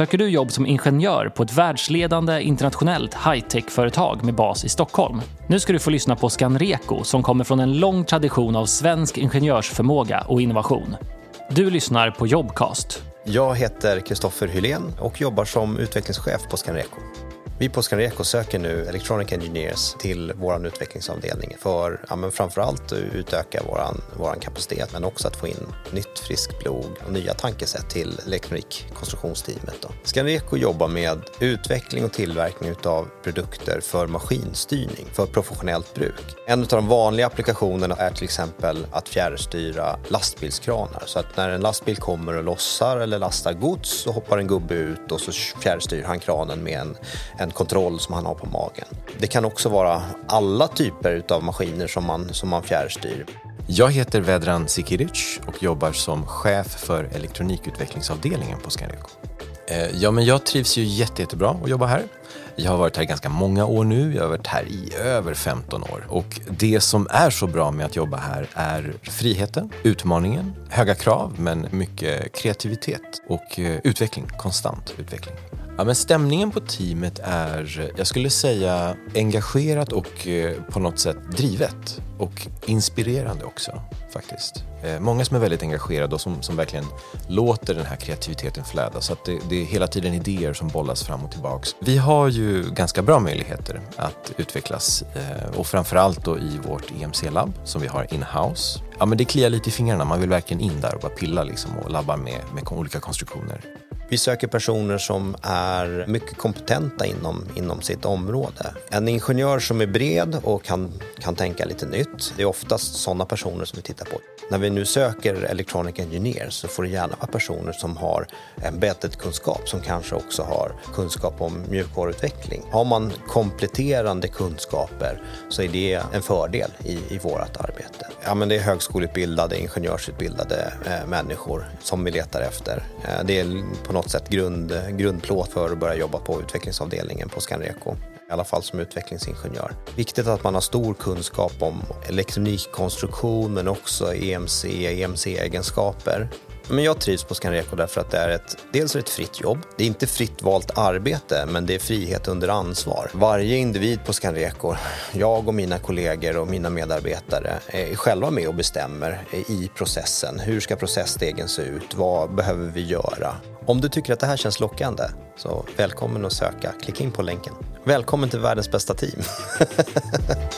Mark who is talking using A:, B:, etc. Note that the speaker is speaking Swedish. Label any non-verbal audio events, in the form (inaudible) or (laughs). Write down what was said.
A: Söker du jobb som ingenjör på ett världsledande internationellt high-tech-företag med bas i Stockholm? Nu ska du få lyssna på Scanreco som kommer från en lång tradition av svensk ingenjörsförmåga och innovation. Du lyssnar på Jobcast.
B: Jag heter Kristoffer Hylén och jobbar som utvecklingschef på Scanreco. Vi på Scanreco söker nu Electronic Engineers till vår utvecklingsavdelning för ja, men framförallt att utöka vår kapacitet men också att få in nytt friskt blod och nya tankesätt till elektronikkonstruktionsteamet. Scanreco jobbar med utveckling och tillverkning av produkter för maskinstyrning för professionellt bruk. En av de vanliga applikationerna är till exempel att fjärrstyra lastbilskranar så att när en lastbil kommer och lossar eller lastar gods så hoppar en gubbe ut och så fjärrstyr han kranen med en, en en kontroll som han har på magen. Det kan också vara alla typer av maskiner som man, som man fjärrstyr.
C: Jag heter Vedran Sikiric och jobbar som chef för elektronikutvecklingsavdelningen på Scanreco. Eh, ja, men jag trivs ju jätte, jättebra att jobba här. Jag har varit här ganska många år nu, jag har varit här i över 15 år. Och det som är så bra med att jobba här är friheten, utmaningen, höga krav men mycket kreativitet och eh, utveckling, konstant utveckling. Ja, men stämningen på teamet är, jag skulle säga, engagerat och eh, på något sätt drivet. Och inspirerande också, faktiskt. Eh, många som är väldigt engagerade och som, som verkligen låter den här kreativiteten flöda. Så att det, det är hela tiden idéer som bollas fram och tillbaks. Vi har ju ganska bra möjligheter att utvecklas eh, och framförallt då i vårt EMC-labb som vi har in-house. Ja, men det kliar lite i fingrarna, man vill verkligen in där och bara pilla liksom och labba med, med olika konstruktioner.
B: Vi söker personer som är mycket kompetenta inom, inom sitt område. En ingenjör som är bred och kan, kan tänka lite nytt. Det är oftast sådana personer som vi tittar på. När vi nu söker electronic Engineer så får det gärna vara personer som har en kunskap som kanske också har kunskap om mjukvaruutveckling. Har man kompletterande kunskaper så är det en fördel i, i vårt arbete. Ja, men det är högskoleutbildade, ingenjörsutbildade eh, människor som vi letar efter. Eh, det är på något sätt grund, grundplåt för att börja jobba på utvecklingsavdelningen på Scanreco i alla fall som utvecklingsingenjör. Viktigt att man har stor kunskap om elektronikkonstruktion men också EMC, EMC-egenskaper. Men jag trivs på Scanreco därför att det är ett, dels ett fritt jobb. Det är inte fritt valt arbete, men det är frihet under ansvar. Varje individ på Scanreco, jag och mina kollegor och mina medarbetare, är själva med och bestämmer i processen. Hur ska processstegen se ut? Vad behöver vi göra? Om du tycker att det här känns lockande, så välkommen att söka. Klicka in på länken. Välkommen till världens bästa team. (laughs)